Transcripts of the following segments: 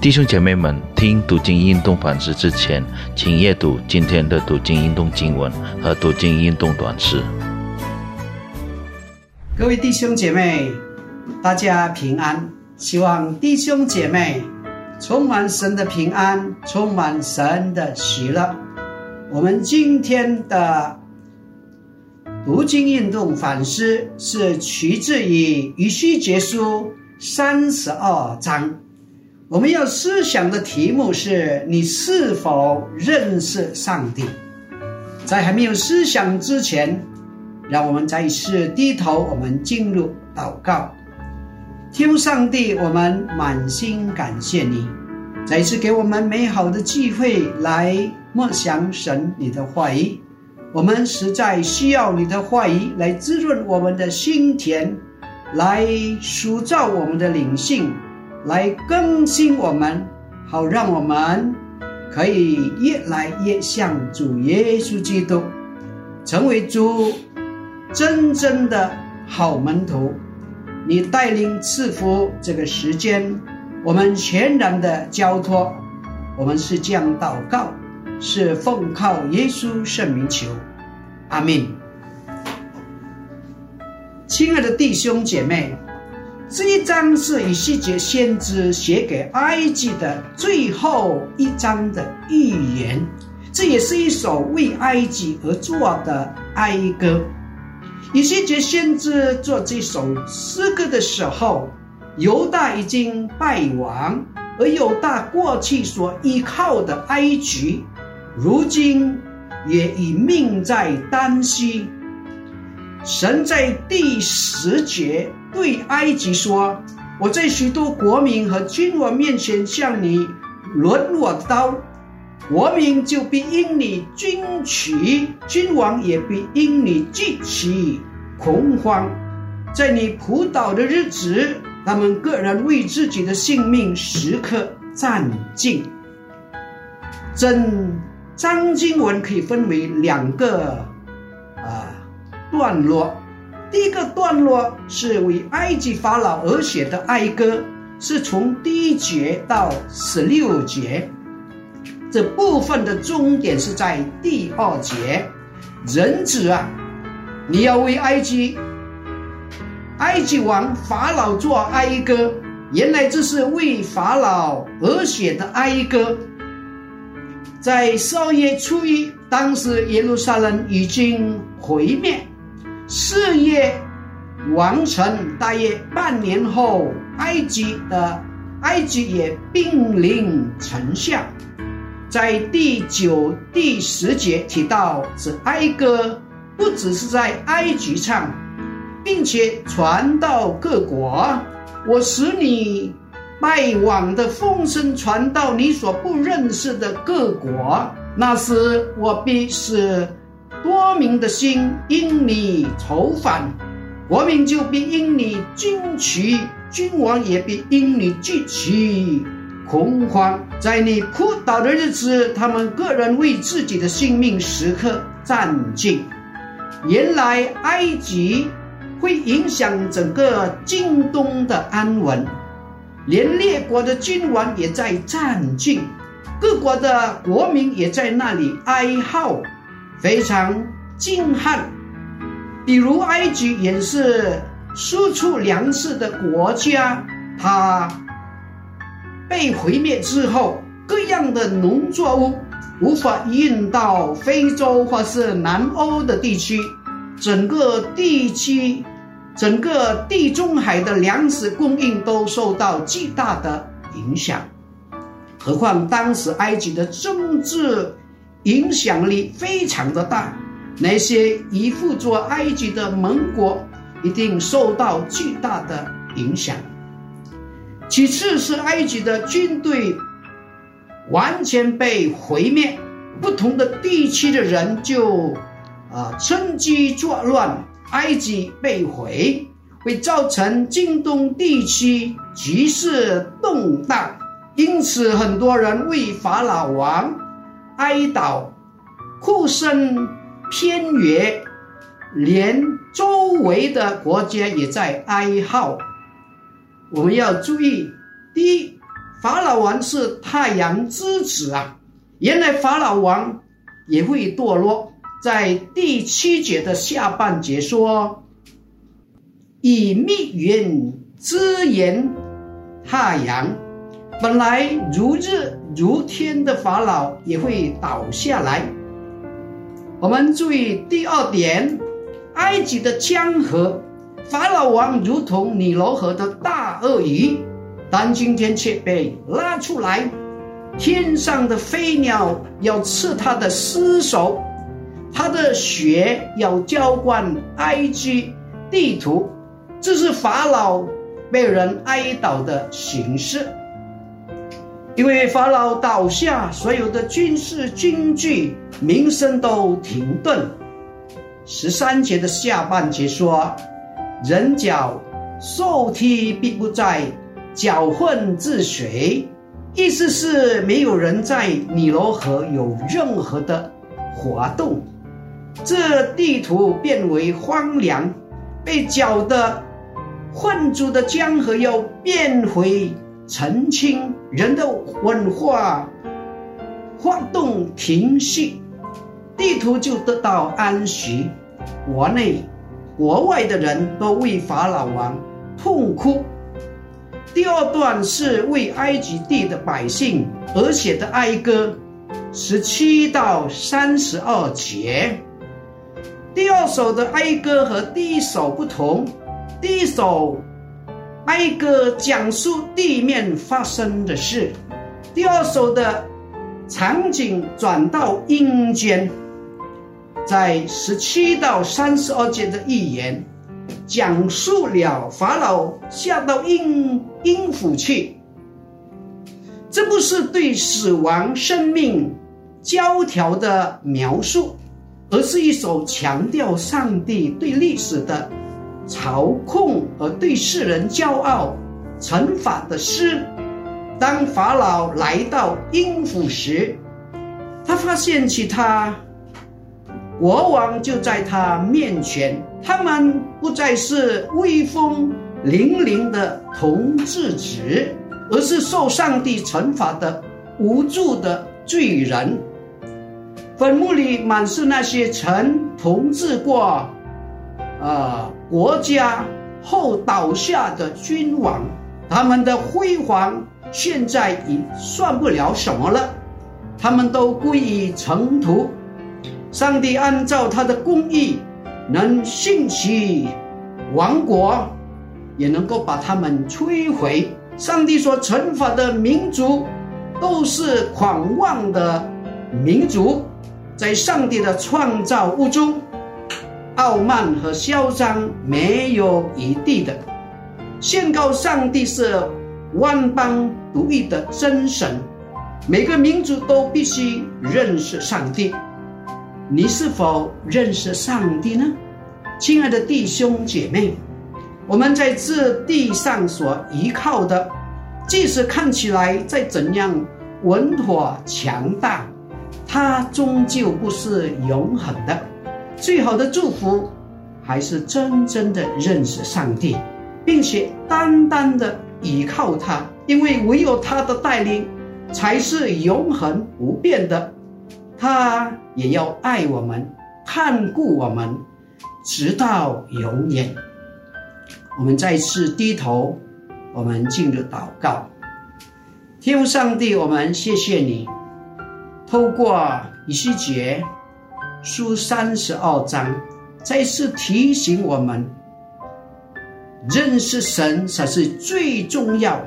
弟兄姐妹们，听读经运动反思之前，请阅读今天的读经运动经文和读经运动短诗。各位弟兄姐妹，大家平安。希望弟兄姐妹充满神的平安，充满神的喜乐。我们今天的读经运动反思是取自于以西结书三十二章。我们要思想的题目是你是否认识上帝？在还没有思想之前，让我们再一次低头，我们进入祷告。天上帝，我们满心感谢你，再一次给我们美好的机会来默想神你的话语。我们实在需要你的话语来滋润我们的心田，来塑造我们的灵性。来更新我们，好让我们可以越来越像主耶稣基督，成为主真正的好门徒。你带领赐福这个时间，我们全然的交托。我们是这样祷告，是奉靠耶稣圣名求，阿门。亲爱的弟兄姐妹。这一章是以西结先知写给埃及的最后一章的预言，这也是一首为埃及而作的哀歌。以西结先知做这首诗歌的时候，犹大已经败亡，而犹大过去所依靠的埃及，如今也已命在旦夕。神在第十节对埃及说：“我在许多国民和君王面前向你抡我的刀，国民就必因你军取，君王也必因你聚起恐慌。在你扑倒的日子，他们个人为自己的性命时刻战尽。”真章经文可以分为两个啊。段落，第一个段落是为埃及法老而写的哀歌，是从第一节到十六节。这部分的终点是在第二节。人子啊，你要为埃及埃及王法老做哀歌。原来这是为法老而写的哀歌。在少爷初一，当时耶路撒冷已经毁灭。事业完成，大约半年后，埃及的埃及也濒临城下。在第九、第十节提到，这哀歌不只是在埃及唱，并且传到各国。我使你败亡的风声传到你所不认识的各国，那时我必使。多民的心因你愁烦，国民就必因你惊奇，君王也必因你聚起恐慌。在你扑倒的日子，他们个人为自己的性命时刻战尽。原来埃及会影响整个京东的安稳，连列国的君王也在战尽，各国的国民也在那里哀号。非常震撼，比如埃及也是输出粮食的国家，它被毁灭之后，各样的农作物无法运到非洲或是南欧的地区，整个地区、整个地中海的粮食供应都受到巨大的影响。何况当时埃及的政治。影响力非常的大，那些依附着埃及的盟国一定受到巨大的影响。其次是埃及的军队完全被毁灭，不同的地区的人就啊趁机作乱，埃及被毁，会造成京东地区局势动荡，因此很多人为法老王。哀悼，哭声偏远，连周围的国家也在哀号。我们要注意：第一，法老王是太阳之子啊！原来法老王也会堕落。在第七节的下半节说：“以密云遮掩太阳，本来如日如天的法老也会倒下来。”我们注意第二点，埃及的江河，法老王如同尼罗河的大鳄鱼。但今天却被拉出来，天上的飞鸟要吃他的尸首，他的血要浇灌埃及地图，这是法老被人哀悼的形式。因为法老倒下，所有的军事军具、民生都停顿。十三节的下半节说：“人脚受体必不在。”搅混治水，意思是没有人在尼罗河有任何的活动，这地图变为荒凉，被搅得混浊的江河又变回澄清，人的文化活动停息，地图就得到安息，国内国外的人都为法老王痛哭。第二段是为埃及地的百姓而写的哀歌，十七到三十二节。第二首的哀歌和第一首不同，第一首挨个讲述地面发生的事，第二首的场景转到阴间，在十七到三十二节的预言。讲述了法老下到阴阴府去，这不是对死亡、生命教条的描述，而是一首强调上帝对历史的操控和对世人骄傲惩罚的诗。当法老来到阴府时，他发现其他。国王就在他面前，他们不再是威风凛凛的统治者，而是受上帝惩罚的无助的罪人。坟墓里满是那些曾统治过，啊国家后倒下的君王，他们的辉煌现在已算不了什么了，他们都归于尘土。上帝按照他的公义，能兴起王国，也能够把他们摧毁。上帝所惩罚的民族，都是狂妄的民族，在上帝的创造物中，傲慢和嚣张没有余地的。宣告上帝是万邦独一的真神，每个民族都必须认识上帝。你是否认识上帝呢，亲爱的弟兄姐妹？我们在这地上所依靠的，即使看起来再怎样稳妥强大，它终究不是永恒的。最好的祝福，还是真正的认识上帝，并且单单的依靠他，因为唯有他的带领，才是永恒不变的。他也要爱我们，看顾我们，直到永远。我们再次低头，我们进入祷告。天父上帝，我们谢谢你，透过以西结书三十二章，再次提醒我们，认识神才是最重要，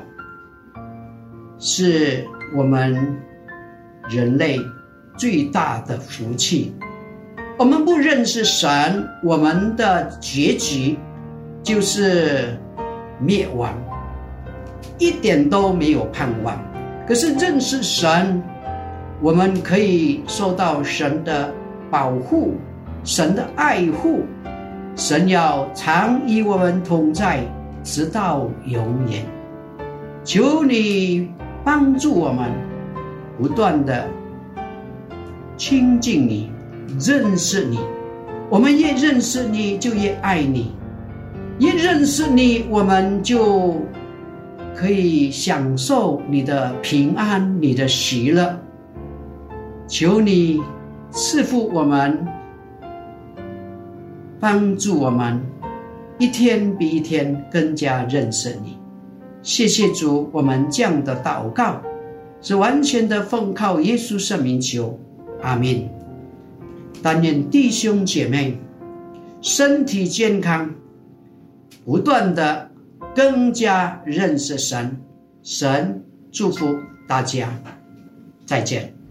是我们人类。最大的福气，我们不认识神，我们的结局就是灭亡，一点都没有盼望。可是认识神，我们可以受到神的保护，神的爱护，神要常与我们同在，直到永远。求你帮助我们，不断的。亲近你，认识你，我们越认识你就越爱你，越认识你我们就可以享受你的平安、你的喜乐。求你赐福我们，帮助我们一天比一天更加认识你。谢谢主，我们这样的祷告是完全的奉靠耶稣圣名求，阿门。但愿弟兄姐妹身体健康，不断的更加认识神。神祝福大家，再见。